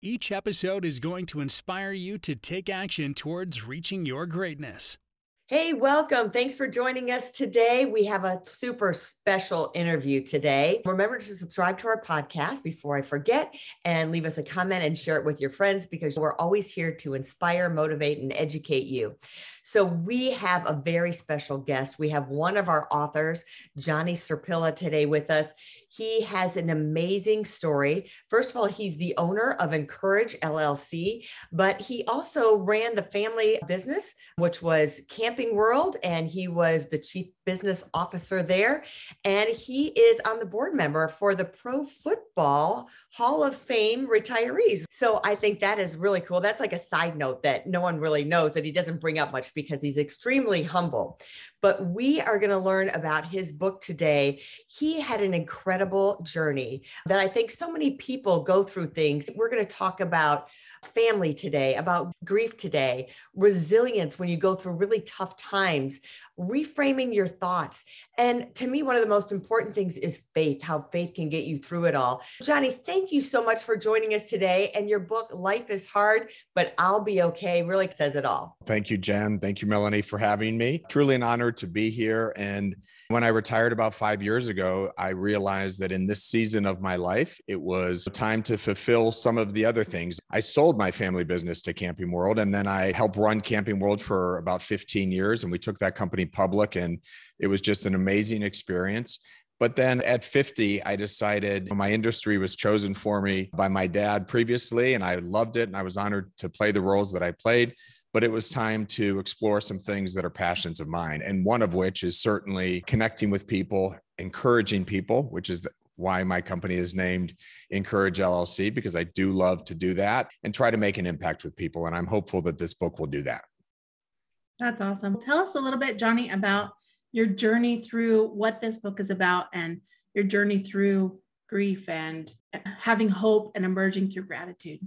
Each episode is going to inspire you to take action towards reaching your greatness. Hey, welcome. Thanks for joining us today. We have a super special interview today. Remember to subscribe to our podcast before I forget and leave us a comment and share it with your friends because we're always here to inspire, motivate, and educate you. So, we have a very special guest. We have one of our authors, Johnny Serpilla, today with us. He has an amazing story. First of all, he's the owner of Encourage LLC, but he also ran the family business, which was Camping World, and he was the chief business officer there. And he is on the board member for the Pro Football Hall of Fame retirees. So I think that is really cool. That's like a side note that no one really knows that he doesn't bring up much because he's extremely humble. But we are going to learn about his book today. He had an incredible journey that I think so many people go through things. We're going to talk about family today, about grief today, resilience when you go through really tough times, reframing your thoughts. And to me, one of the most important things is faith, how faith can get you through it all. Johnny, thank you so much for joining us today. And your book, Life is Hard, but I'll Be Okay, really says it all. Thank you, Jen. Thank you, Melanie, for having me. Truly an honor to be here. And when I retired about five years ago, I realized that in this season of my life, it was time to fulfill some of the other things. I sold my family business to Camping World, and then I helped run Camping World for about 15 years. And we took that company public, and it was just an amazing experience. But then at 50, I decided my industry was chosen for me by my dad previously, and I loved it. And I was honored to play the roles that I played but it was time to explore some things that are passions of mine. And one of which is certainly connecting with people, encouraging people, which is why my company is named Encourage LLC, because I do love to do that and try to make an impact with people. And I'm hopeful that this book will do that. That's awesome. Tell us a little bit, Johnny, about your journey through what this book is about and your journey through grief and having hope and emerging through gratitude.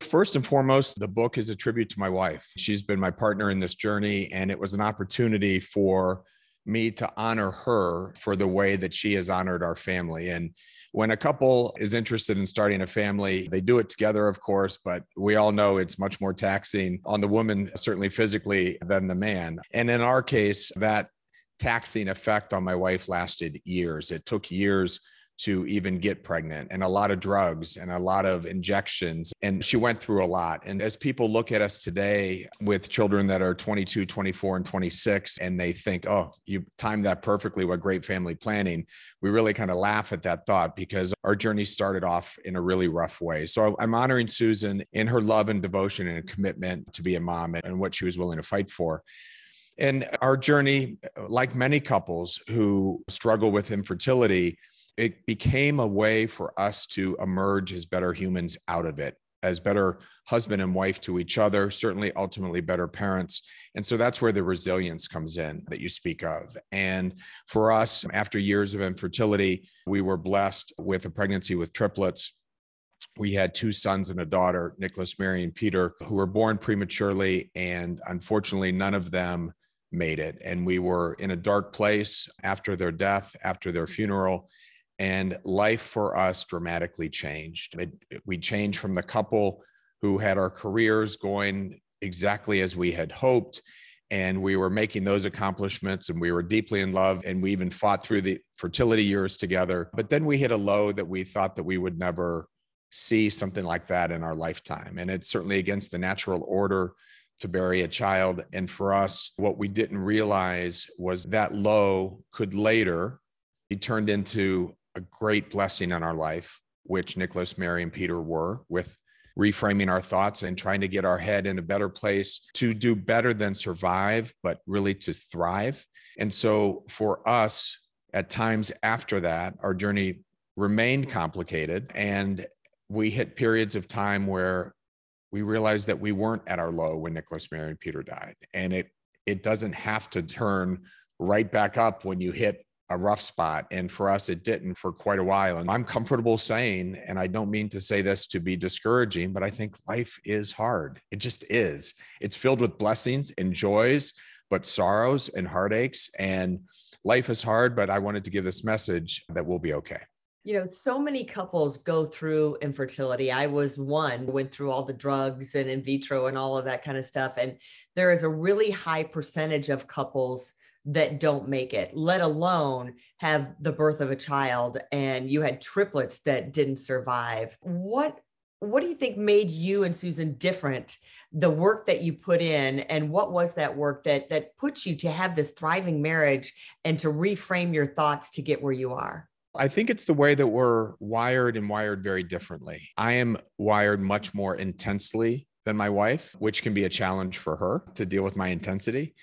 First and foremost, the book is a tribute to my wife. She's been my partner in this journey, and it was an opportunity for me to honor her for the way that she has honored our family. And when a couple is interested in starting a family, they do it together, of course, but we all know it's much more taxing on the woman, certainly physically, than the man. And in our case, that taxing effect on my wife lasted years. It took years to even get pregnant and a lot of drugs and a lot of injections. And she went through a lot. And as people look at us today with children that are 22, 24, and 26, and they think, oh, you timed that perfectly. What great family planning. We really kind of laugh at that thought because our journey started off in a really rough way. So I'm honoring Susan in her love and devotion and commitment to be a mom and what she was willing to fight for. And our journey, like many couples who struggle with infertility, it became a way for us to emerge as better humans out of it as better husband and wife to each other, certainly ultimately better parents. And so that's where the resilience comes in that you speak of. And for us, after years of infertility, we were blessed with a pregnancy with triplets. We had two sons and a daughter, Nicholas, Mary, and Peter, who were born prematurely. And unfortunately, none of them made it. And we were in a dark place after their death, after their funeral and life for us dramatically changed. It, we changed from the couple who had our careers going exactly as we had hoped. And we were making those accomplishments and we were deeply in love. And we even fought through the fertility years together. But then we hit a low that we thought that we would never see something like that in our lifetime. And it's certainly against the natural order to bury a child. And for us, what we didn't realize was that low could later be turned into a great blessing in our life, which Nicholas, Mary, and Peter were with reframing our thoughts and trying to get our head in a better place to do better than survive, but really to thrive. And so for us, at times after that, our journey remained complicated and we hit periods of time where we realized that we weren't at our low when Nicholas, Mary, and Peter died. And it it doesn't have to turn right back up when you hit a rough spot. And for us, it didn't for quite a while. And I'm comfortable saying, and I don't mean to say this to be discouraging, but I think life is hard. It just is. It's filled with blessings and joys, but sorrows and heartaches. And life is hard, but I wanted to give this message that we'll be okay. You know, so many couples go through infertility. I was one, went through all the drugs and in vitro and all of that kind of stuff. And there is a really high percentage of couples that don't make it, let alone have the birth of a child and you had triplets that didn't survive. What what do you think made you and Susan different? The work that you put in and what was that work that that puts you to have this thriving marriage and to reframe your thoughts to get where you are? I think it's the way that we're wired and wired very differently. I am wired much more intensely than my wife, which can be a challenge for her to deal with my intensity.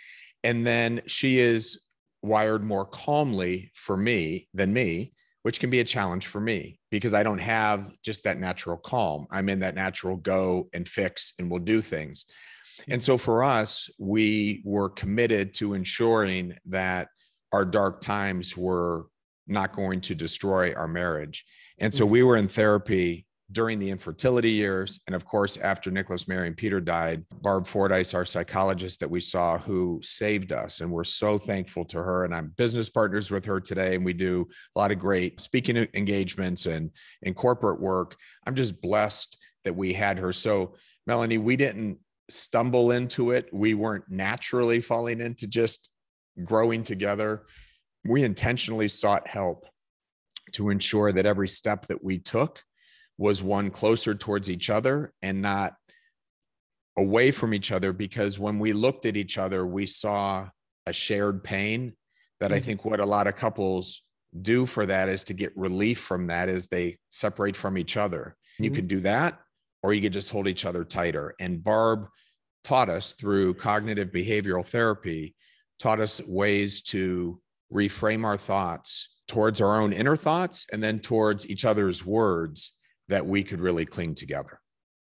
And then she is wired more calmly for me than me, which can be a challenge for me because I don't have just that natural calm. I'm in that natural go and fix and we'll do things. And so for us, we were committed to ensuring that our dark times were not going to destroy our marriage. And so mm-hmm. we were in therapy during the infertility years. And of course, after Nicholas, Mary, and Peter died, Barb Fordyce, our psychologist that we saw, who saved us. And we're so thankful to her. And I'm business partners with her today. And we do a lot of great speaking engagements and, and corporate work. I'm just blessed that we had her. So, Melanie, we didn't stumble into it. We weren't naturally falling into just growing together. We intentionally sought help to ensure that every step that we took was one closer towards each other and not away from each other because when we looked at each other we saw a shared pain that mm-hmm. i think what a lot of couples do for that is to get relief from that as they separate from each other mm-hmm. you could do that or you could just hold each other tighter and barb taught us through cognitive behavioral therapy taught us ways to reframe our thoughts towards our own inner thoughts and then towards each other's words that we could really cling together.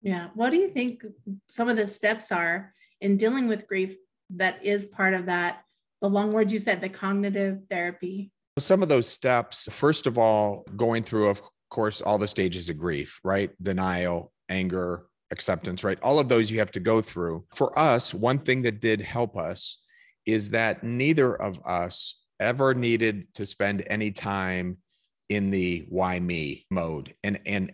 Yeah. What do you think some of the steps are in dealing with grief that is part of that? The long words you said, the cognitive therapy. Some of those steps, first of all, going through, of course, all the stages of grief, right? Denial, anger, acceptance, right? All of those you have to go through. For us, one thing that did help us is that neither of us ever needed to spend any time in the why me mode and and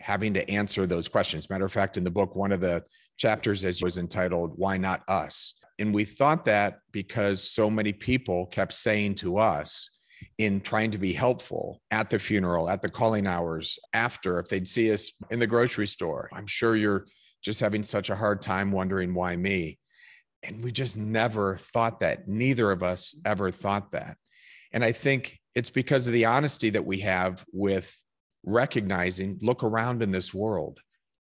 having to answer those questions. Matter of fact, in the book, one of the chapters as was entitled "Why Not Us," and we thought that because so many people kept saying to us in trying to be helpful at the funeral, at the calling hours, after, if they'd see us in the grocery store, I'm sure you're just having such a hard time wondering why me. And we just never thought that. Neither of us ever thought that. And I think it's because of the honesty that we have with recognizing look around in this world.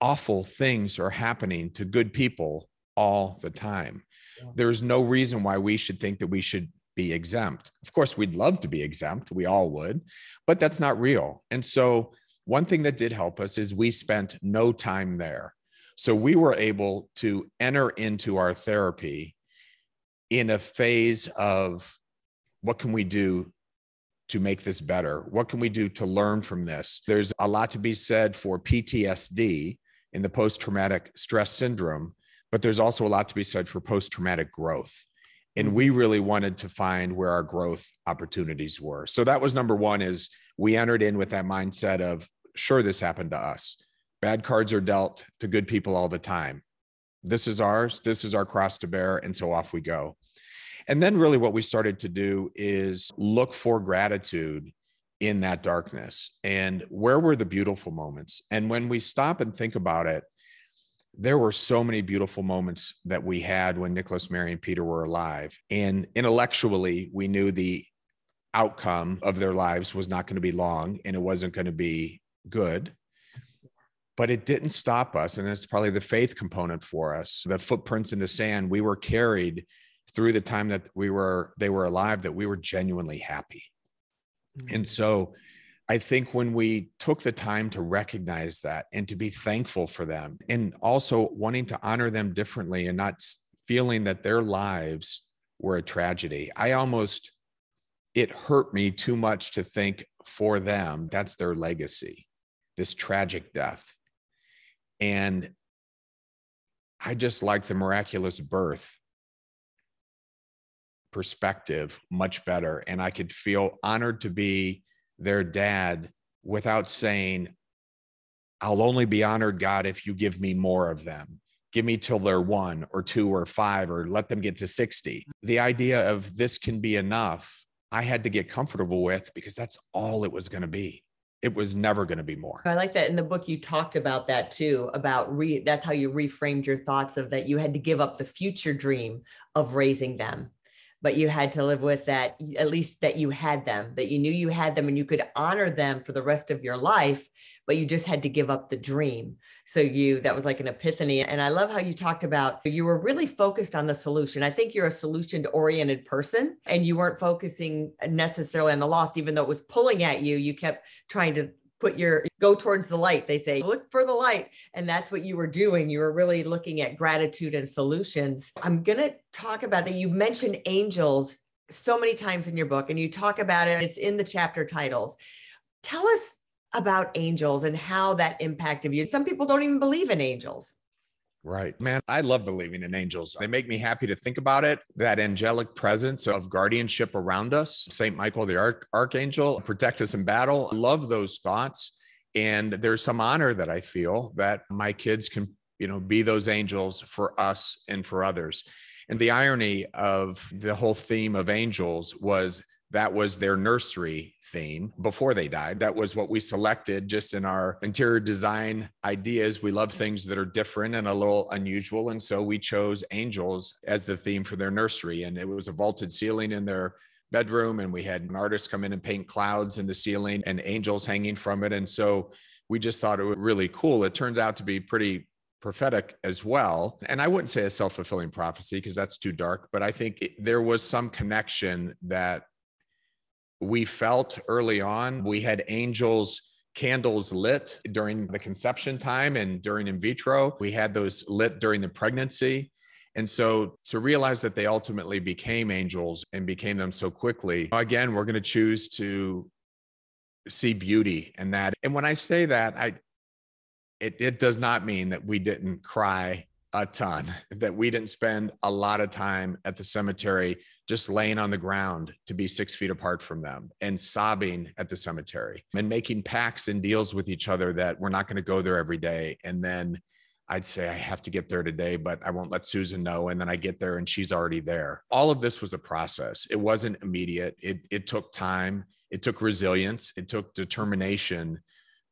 Awful things are happening to good people all the time. Yeah. There's no reason why we should think that we should be exempt. Of course, we'd love to be exempt. We all would, but that's not real. And so, one thing that did help us is we spent no time there. So, we were able to enter into our therapy in a phase of what can we do to make this better? What can we do to learn from this? There's a lot to be said for PTSD in the post traumatic stress syndrome, but there's also a lot to be said for post traumatic growth. And we mm-hmm. really wanted to find where our growth opportunities were. So that was number one is we entered in with that mindset of sure this happened to us. Bad cards are dealt to good people all the time. This is ours. This is our cross to bear. And so off we go. And then, really, what we started to do is look for gratitude in that darkness and where were the beautiful moments. And when we stop and think about it, there were so many beautiful moments that we had when Nicholas, Mary, and Peter were alive. And intellectually, we knew the outcome of their lives was not going to be long and it wasn't going to be good. But it didn't stop us. And it's probably the faith component for us. The footprints in the sand, we were carried through the time that we were they were alive that we were genuinely happy mm-hmm. and so I think when we took the time to recognize that and to be thankful for them, and also wanting to honor them differently and not feeling that their lives were a tragedy, I almost, it hurt me too much to think for them, that's their legacy, this tragic death. And I just like the miraculous birth perspective much better. And I could feel honored to be their dad without saying, I'll only be honored, God, if you give me more of them. Give me till they're one or two or five, or let them get to 60. The idea of this can be enough, I had to get comfortable with because that's all it was going to be it was never going to be more. I like that in the book you talked about that too about re that's how you reframed your thoughts of that you had to give up the future dream of raising them but you had to live with that at least that you had them that you knew you had them and you could honor them for the rest of your life but you just had to give up the dream. So you that was like an epiphany. And i love how you talked about you were really focused on the solution. I think you're a solution oriented person and you weren't focusing necessarily on the loss even though it was pulling at you you kept trying to put your go towards the light. They say look for the light. And that's what you were doing. You were really looking at gratitude and solutions. I'm going to talk about that. You mentioned angels so many times in your book and you talk about it it's in the chapter titles. Tell us about angels and how that impacted you. Some people don't even believe in angels Right. Man, I love believing in angels. They make me happy to think about it. That angelic presence of guardianship around us, St. Michael, the Arch- Archangel, protect us in battle. I love those thoughts. And there's some honor that I feel that my kids can, you know, be those angels for us and for others. And the irony of the whole theme of angels was that was their nursery theme before they died. That was what we selected just in our interior design ideas. We love things that are different and a little unusual. And so we chose angels as the theme for their nursery. And it was a vaulted ceiling in their bedroom. And we had an artist come in and paint clouds in the ceiling and angels hanging from it. And so we just thought it was really cool. It turns out to be pretty prophetic as well. And I wouldn't say a self fulfilling prophecy because that's too dark, but I think it, there was some connection that we felt early on we had angels candles lit during the conception time and during in vitro. We had those lit during the pregnancy. And so to realize that they ultimately became angels and became them so quickly, again, we're going to choose to see beauty in that. And when I say that, I it, it does not mean that we didn't cry a ton, that we didn't spend a lot of time at the cemetery just laying on the ground to be six feet apart from them and sobbing at the cemetery and making pacts and deals with each other that we're not going to go there every day. And then I'd say I have to get there today, but I won't let Susan know. And then I get there and she's already there. All of this was a process. It wasn't immediate. It, it took time. It took resilience. It took determination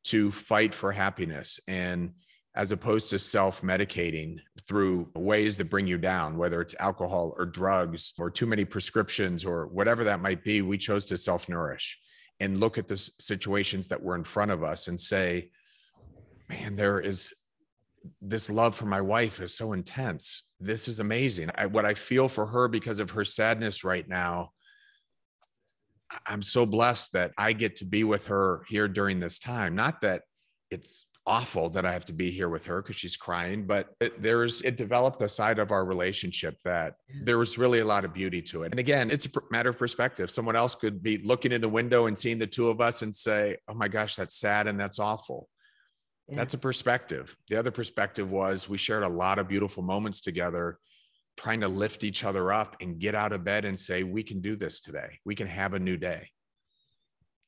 to fight for happiness. And as opposed to self medicating through ways that bring you down, whether it's alcohol or drugs or too many prescriptions or whatever that might be. We chose to self nourish and look at the situations that were in front of us and say, man, there is this love for my wife is so intense. This is amazing. I, what I feel for her because of her sadness right now. I'm so blessed that I get to be with her here during this time. Not that it's awful that I have to be here with her because she's crying. But it, there's, it developed a side of our relationship that there was really a lot of beauty to it. And again, it's a matter of perspective. Someone else could be looking in the window and seeing the two of us and say, oh my gosh, that's sad and that's awful. Yeah. That's a perspective. The other perspective was we shared a lot of beautiful moments together, trying to lift each other up and get out of bed and say, we can do this today. We can have a new day.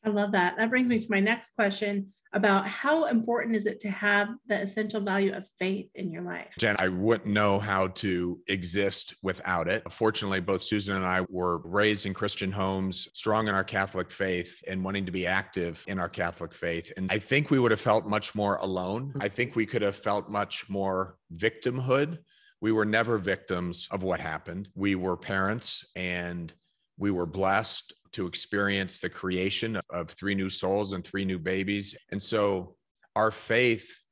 I love that. That brings me to my next question about how important is it to have the essential value of faith in your life? Jen, I wouldn't know how to exist without it. Fortunately, both Susan and I were raised in Christian homes, strong in our Catholic faith, and wanting to be active in our Catholic faith. And I think we would have felt much more alone. Mm-hmm. I think we could have felt much more victimhood. We were never victims of what happened. We were parents and we were blessed to experience the creation of three new souls and three new babies. And so our faith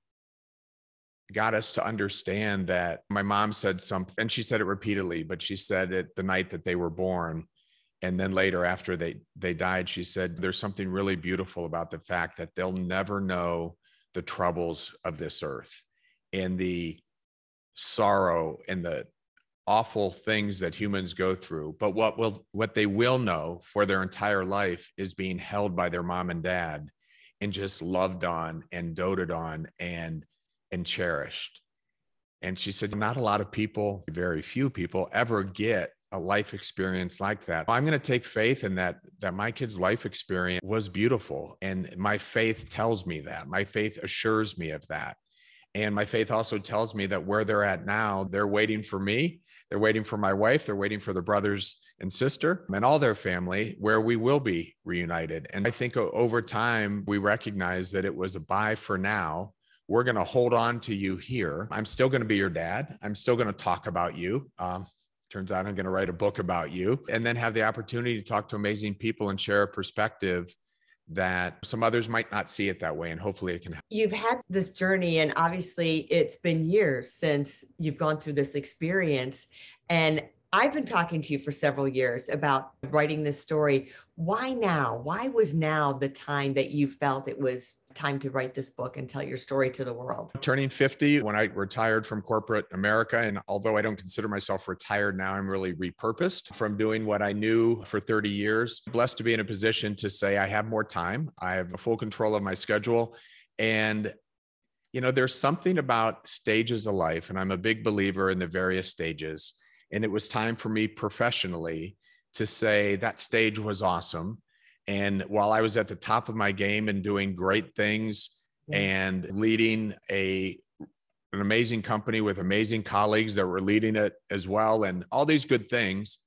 got us to understand that my mom said something, and she said it repeatedly, but she said it the night that they were born. And then later, after they they died, she said, "There's something really beautiful about the fact that they'll never know the troubles of this earth and the sorrow and the awful things that humans go through but what will what they will know for their entire life is being held by their mom and dad and just loved on and doted on and and cherished. And she said not a lot of people very few people ever get a life experience like that. I'm going to take faith in that that my kid's life experience was beautiful and my faith tells me that. My faith assures me of that. And my faith also tells me that where they're at now they're waiting for me they're waiting for my wife they're waiting for their brothers and sister and all their family where we will be reunited. And i think over time we recognize that it was a bye for now. We're going to hold on to you here. I'm still going to be your dad. I'm still going to talk about you. Um, turns out I'm going to write a book about you and then have the opportunity to talk to amazing people and share a perspective that some others might not see it that way and hopefully it can help. You've had this journey and obviously it's been years since you've gone through this experience and I've been talking to you for several years about writing this story. Why now? Why was now the time that you felt it was time to write this book and tell your story to the world? Turning 50 when I retired from corporate America. And although I don't consider myself retired now, I'm really repurposed from doing what I knew for 30 years. Blessed to be in a position to say I have more time, I have full control of my schedule. And you know, there's something about stages of life, and I'm a big believer in the various stages and it was time for me professionally to say that stage was awesome. And while I was at the top of my game and doing great things yeah. and leading a an amazing company with amazing colleagues that were leading it as well and all these good things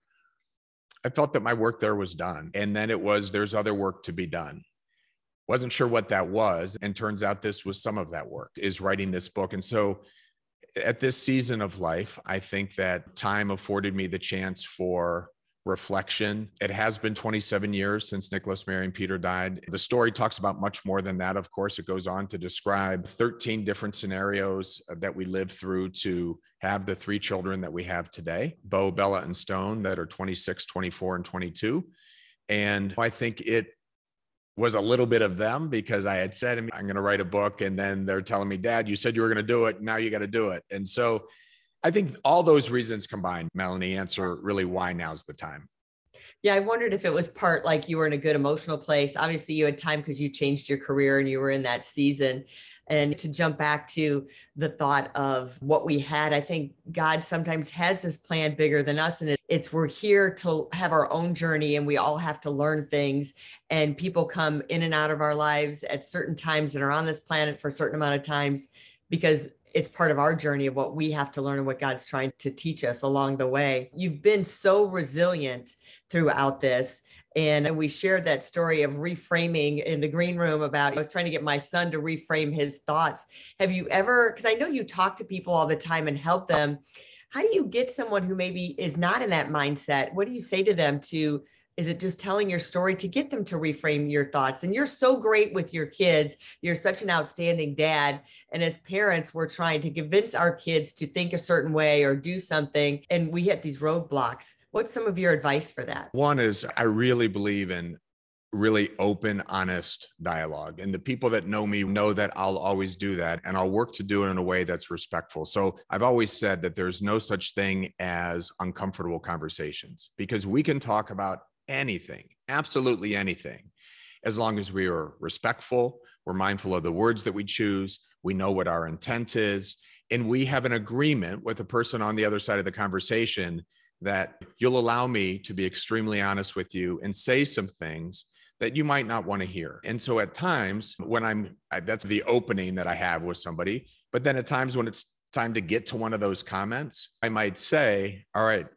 i felt that my work there was done and then it was there's other work to be done wasn't sure what that was and turns out this was some of that work is writing this book and so at this season of life, I think that time afforded me the chance for reflection. It has been 27 years since Nicholas, Mary, and Peter died. The story talks about much more than that. Of course, it goes on to describe 13 different scenarios that we lived through to have the three children that we have today Bo, Bella, and Stone, that are 26, 24, and 22. And I think it was a little bit of them because I had said, I'm going to write a book. And then they're telling me, Dad, you said you were going to do it. Now you got to do it. And so I think all those reasons combined, Melanie, answer really why now's the time. Yeah, I wondered if it was part like you were in a good emotional place. Obviously, you had time because you changed your career and you were in that season. And to jump back to the thought of what we had, I think God sometimes has this plan bigger than us. And it's we're here to have our own journey and we all have to learn things. And people come in and out of our lives at certain times and are on this planet for a certain amount of times because it's part of our journey of what we have to learn and what God's trying to teach us along the way. You've been so resilient throughout this. And we shared that story of reframing in the green room about I was trying to get my son to reframe his thoughts. Have you ever, because I know you talk to people all the time and help them. How do you get someone who maybe is not in that mindset? What do you say to them to? Is it just telling your story to get them to reframe your thoughts? And you're so great with your kids. You're such an outstanding dad. And as parents, we're trying to convince our kids to think a certain way or do something. And we hit these roadblocks. What's some of your advice for that? One is I really believe in really open, honest dialogue. And the people that know me know that I'll always do that and I'll work to do it in a way that's respectful. So I've always said that there's no such thing as uncomfortable conversations because we can talk about anything, absolutely anything, as long as we are respectful, we're mindful of the words that we choose, we know what our intent is, and we have an agreement with the person on the other side of the conversation that you'll allow me to be extremely honest with you and say some things that you might not want to hear. And so at times when I'm, that's the opening that I have with somebody. But then at times when it's time to get to one of those comments, I might say, all right,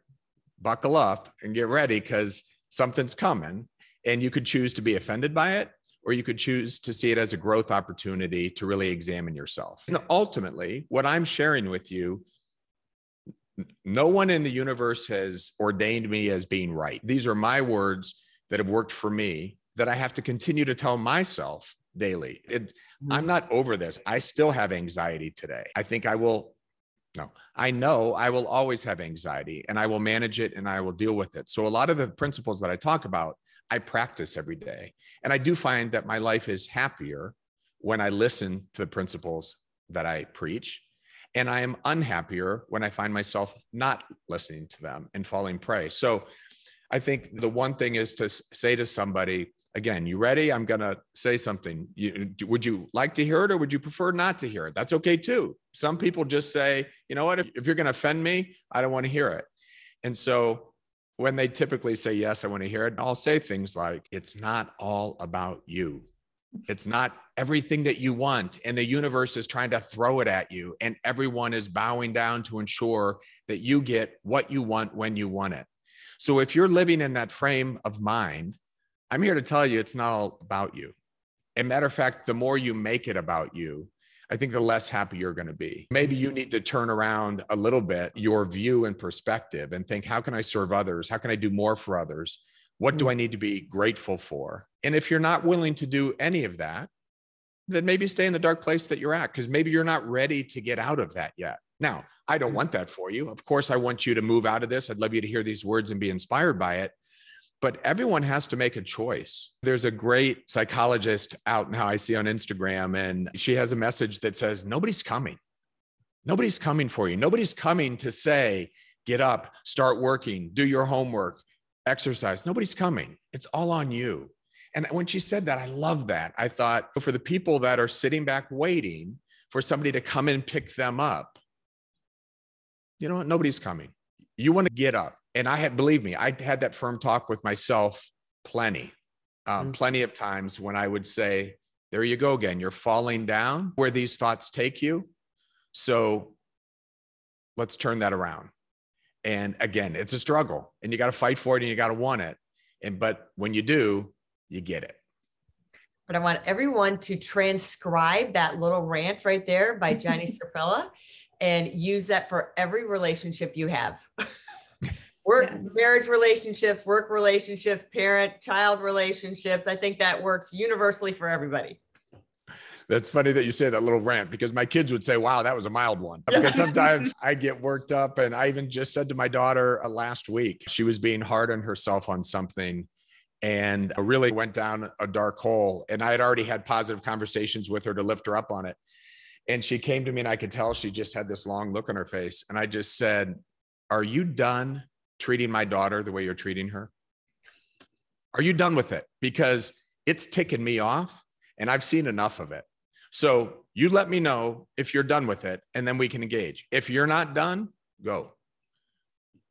buckle up and get ready because something's coming. And you could choose to be offended by it, or you could choose to see it as a growth opportunity to really examine yourself. And ultimately, what I'm sharing with you no one in the universe has ordained me as being right. These are my words that have worked for me that I have to continue to tell myself daily. It, I'm mm-hmm. not over this. I still have anxiety today. I think I will No, I know I will always have anxiety and I will manage it and I will deal with it. So, a lot of the principles that I talk about, I practice every day. And I do find that my life is happier when I listen to the principles that I preach. And I am unhappier when I find myself not listening to them and falling prey. So, I think the one thing is to say to somebody, again, you ready? I'm going to say something. You, would you like to hear it or would you prefer not to hear it? That's okay too. Some people just say, you know what, if, if you're going to offend me, I don't want to hear it. And so when they typically say, yes, I want to hear it, I'll say things like, it's not all about you. It's not everything that you want. And the universe is trying to throw it at you. And everyone is bowing down to ensure that you get what you want when you want it. So if you're living in that frame of mind, I'm here to tell you it's not all about you. And matter of fact, the more you make it about you, I think the less happy you're going to be. Maybe you need to turn around a little bit your view and perspective and think, how can I serve others? How can I do more for others? What do I need to be grateful for? And if you're not willing to do any of that, then maybe stay in the dark place that you're at because maybe you're not ready to get out of that yet. Now, I don't mm. want that for you. Of course, I want you to move out of this. I'd love you to hear these words and be inspired by it but everyone has to make a choice. There's a great psychologist out now I see on Instagram, and she has a message that says, Nobody's coming. Nobody's coming for you. Nobody's coming to say, Get up, start working, do your homework, exercise. Nobody's coming. It's all on you. And when she said that, I love that. I thought for the people that are sitting back waiting for somebody to come and pick them up, you know what? Nobody's coming. You want to get up and I had, believe me, I had that firm talk with myself plenty, um, mm. plenty of times when I would say, there you go again. You're falling down where these thoughts take you. So let's turn that around. And again, it's a struggle and you got to fight for it and you got to want it. And, but when you do, you get it. But I want everyone to transcribe that little rant right there by Johnny Serpilla and use that for every relationship you have. work yes. marriage relationships work relationships parent child relationships i think that works universally for everybody that's funny that you say that little rant because my kids would say, wow, that was a mild one. Because sometimes I get worked up. And I even just said to my daughter uh, last week, she was being hard on herself on something and really went down a dark hole. And I had already had positive conversations with her to lift her up on it. And she came to me and I could tell she just had this long look on her face. And I just said, Are you done treating my daughter the way you're treating her? Are you done with it? Because it's ticking me off and I've seen enough of it. So you let me know if you're done with it and then we can engage. If you're not done, go.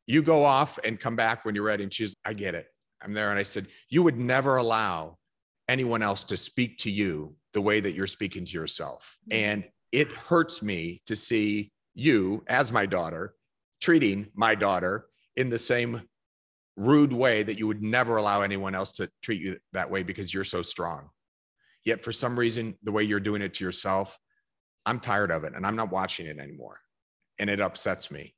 You go off and come back when you're ready. And she's, I get it. I'm there. And I said, You would never allow anyone else to speak to you the way that you're speaking to yourself. Mm-hmm. And it hurts me to see you as my daughter treating my daughter in the same rude way that you would never allow anyone else to treat you that way because you're so strong. Yet for some reason, the way you're doing it to yourself, I'm tired of it and I'm not watching it anymore. And it upsets me.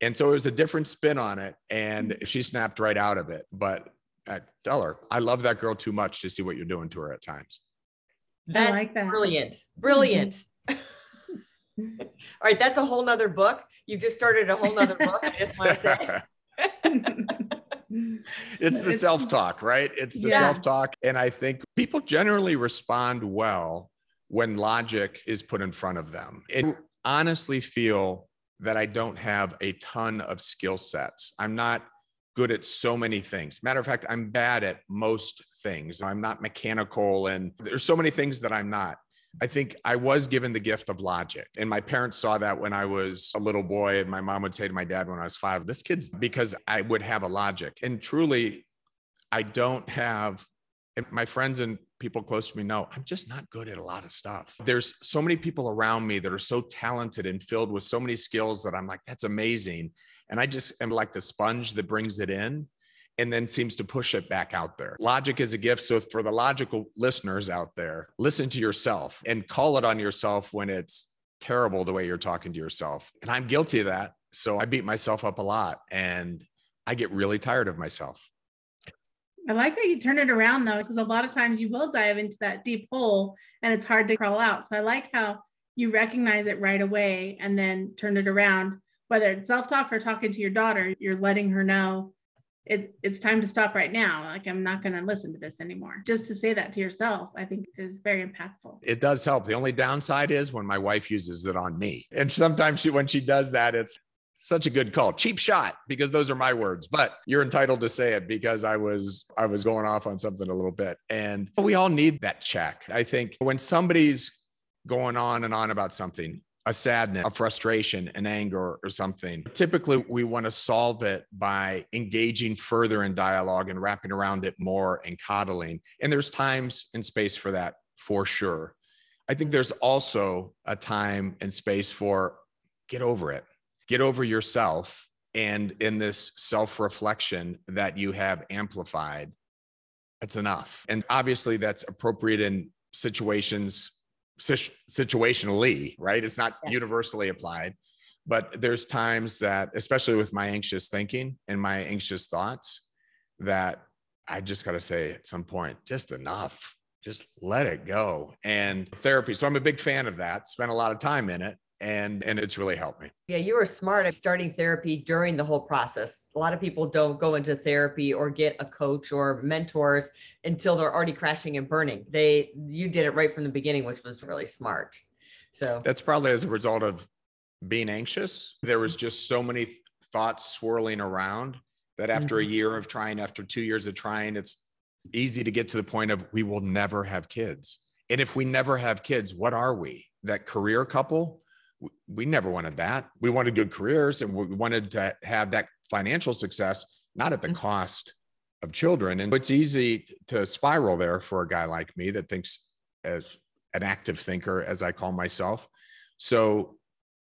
And so it was a different spin on it. And mm-hmm. she snapped right out of it. But I tell her, I love that girl too much to see what you're doing to her at times. That's I like that. brilliant. Brilliant. Mm-hmm. All right, that's a whole nother book. You've just started a whole nother book. I just want to say. it's the self talk, right? It's the yeah. self talk. And I think people generally respond well when logic is put in front of them. And honestly feel that I don't have a ton of skill sets. I'm not good at so many things. Matter of fact, I'm bad at most things. I'm not mechanical, and there's so many things that I'm not. I think I was given the gift of logic. And my parents saw that when I was a little boy. And my mom would say to my dad when I was five, this kid's because I would have a logic. And truly, I don't have, my friends and people close to me know I'm just not good at a lot of stuff. There's so many people around me that are so talented and filled with so many skills that I'm like, that's amazing. And I just am like the sponge that brings it in and then seems to push it back out there. Logic is a gift. So, for the logical listeners out there, listen to yourself and call it on yourself when it's terrible the way you're talking to yourself. And I'm guilty of that. So, I beat myself up a lot and I get really tired of myself. I like that you turn it around though, because a lot of times you will dive into that deep hole and it's hard to crawl out. So, I like how you recognize it right away and then turn it around, whether it's self talk or talking to your daughter, you're letting her know it, it's time to stop right now. Like, I'm not going to listen to this anymore. Just to say that to yourself, I think is very impactful. It does help. The only downside is when my wife uses it on me. And sometimes she, when she does that, it's such a good call cheap shot because those are my words but you're entitled to say it because i was i was going off on something a little bit and we all need that check i think when somebody's going on and on about something a sadness, a frustration, an anger, or something. Typically, we want to solve it by engaging further in dialogue and wrapping around it more and coddling. And there's times and space for that for sure. I think there's also a time and space for get over it, get over yourself. And in this self reflection that you have amplified, that's enough. And obviously, that's appropriate in situations situationally, right? It's not yeah. universally applied. But there's times that, especially with my anxious thinking and my anxious thoughts, that I just got to say at some point, just enough, just let it go. And therapy. So I'm a big fan of that, spent a lot of time in it and and it's really helped me. Yeah you were smart at starting therapy during the whole process. A lot of people don't go into therapy or get a coach or mentors until they're already crashing and burning. They you did it right from the beginning which was really smart. So. That's probably as a result of being anxious. There was just so many thoughts swirling around that after mm-hmm. a year of trying after two years of trying it's easy to get to the point of we will never have kids. And if we never have kids what are we? That career couple we never wanted that. We wanted good careers and we wanted to have that financial success, not at the mm-hmm. cost of children. And it's easy to spiral there for a guy like me that thinks as an active thinker, as I call myself. So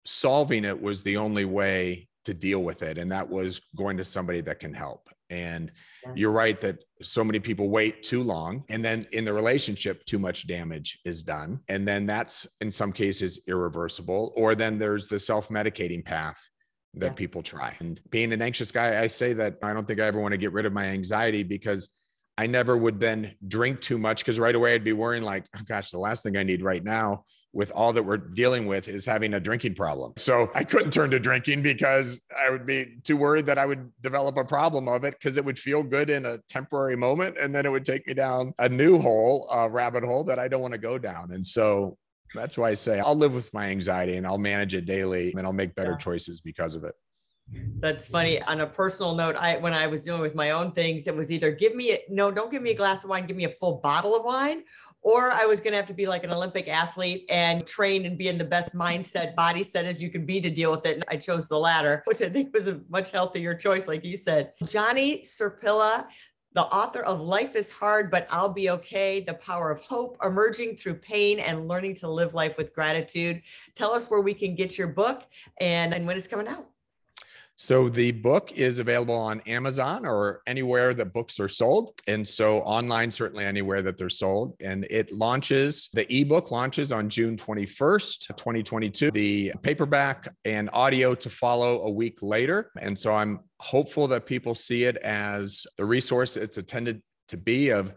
solving it was the only way to deal with it. And that was going to somebody that can help. And yeah. you're right that so many people wait too long. And then in the relationship, too much damage is done. And then that's in some cases irreversible. Or then there's the self medicating path that yeah. people try. And being an anxious guy, I say that I don't think I ever want to get rid of my anxiety because I never would then drink too much because right away I'd be worrying, like, oh gosh, the last thing I need right now with all that we're dealing with is having a drinking problem. So I couldn't turn to drinking because I would be too worried that I would develop a problem of it because it would feel good in a temporary moment and then it would take me down a new hole, a rabbit hole that I don't want to go down. And so that's why I say I'll live with my anxiety and I'll manage it daily and I'll make better yeah. choices because of it. That's funny. On a personal note, I when I was dealing with my own things, it was either give me a, no, don't give me a glass of wine, give me a full bottle of wine, or I was going to have to be like an Olympic athlete and train and be in the best mindset, body set as you can be to deal with it. And I chose the latter, which I think was a much healthier choice, like you said. Johnny Serpilla, the author of Life is Hard, but I'll Be Okay The Power of Hope, Emerging Through Pain and Learning to Live Life with Gratitude. Tell us where we can get your book and, and when it's coming out. So the book is available on Amazon or anywhere that books are sold. And so online, certainly anywhere that they're sold. And it launches, the ebook launches on June 21st, 2022. The paperback and audio to follow a week later. And so I'm hopeful that people see it as the resource it's intended to be of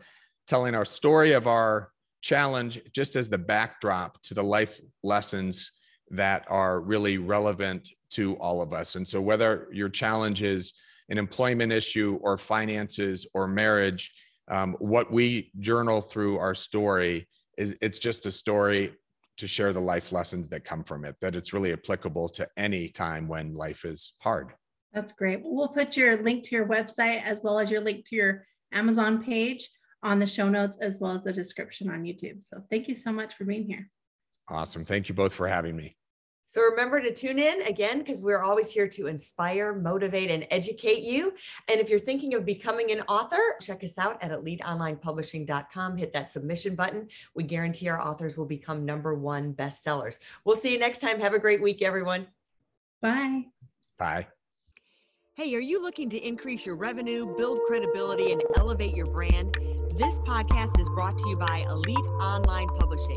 telling our story of our challenge just as the backdrop to the life lessons that are really relevant to all of us. And so, whether your challenge is an employment issue or finances or marriage, um, what we journal through our story is it's just a story to share the life lessons that come from it, that it's really applicable to any time when life is hard. That's great. We'll put your link to your website as well as your link to your Amazon page on the show notes as well as the description on YouTube. So thank you so much for being here. Awesome. Thank you both for having me. So remember to tune in again because we're always here to inspire, motivate, and educate you. And if you're thinking of becoming an author, check us out at eliteonlinepublishing.com. Hit that submission button. We guarantee our authors will become number one bestsellers. We'll see you next time. Have a great week, everyone. Bye. Bye. Hey, are you looking to increase your revenue, build credibility, and elevate your brand? This podcast is brought to you by Elite Online Publishing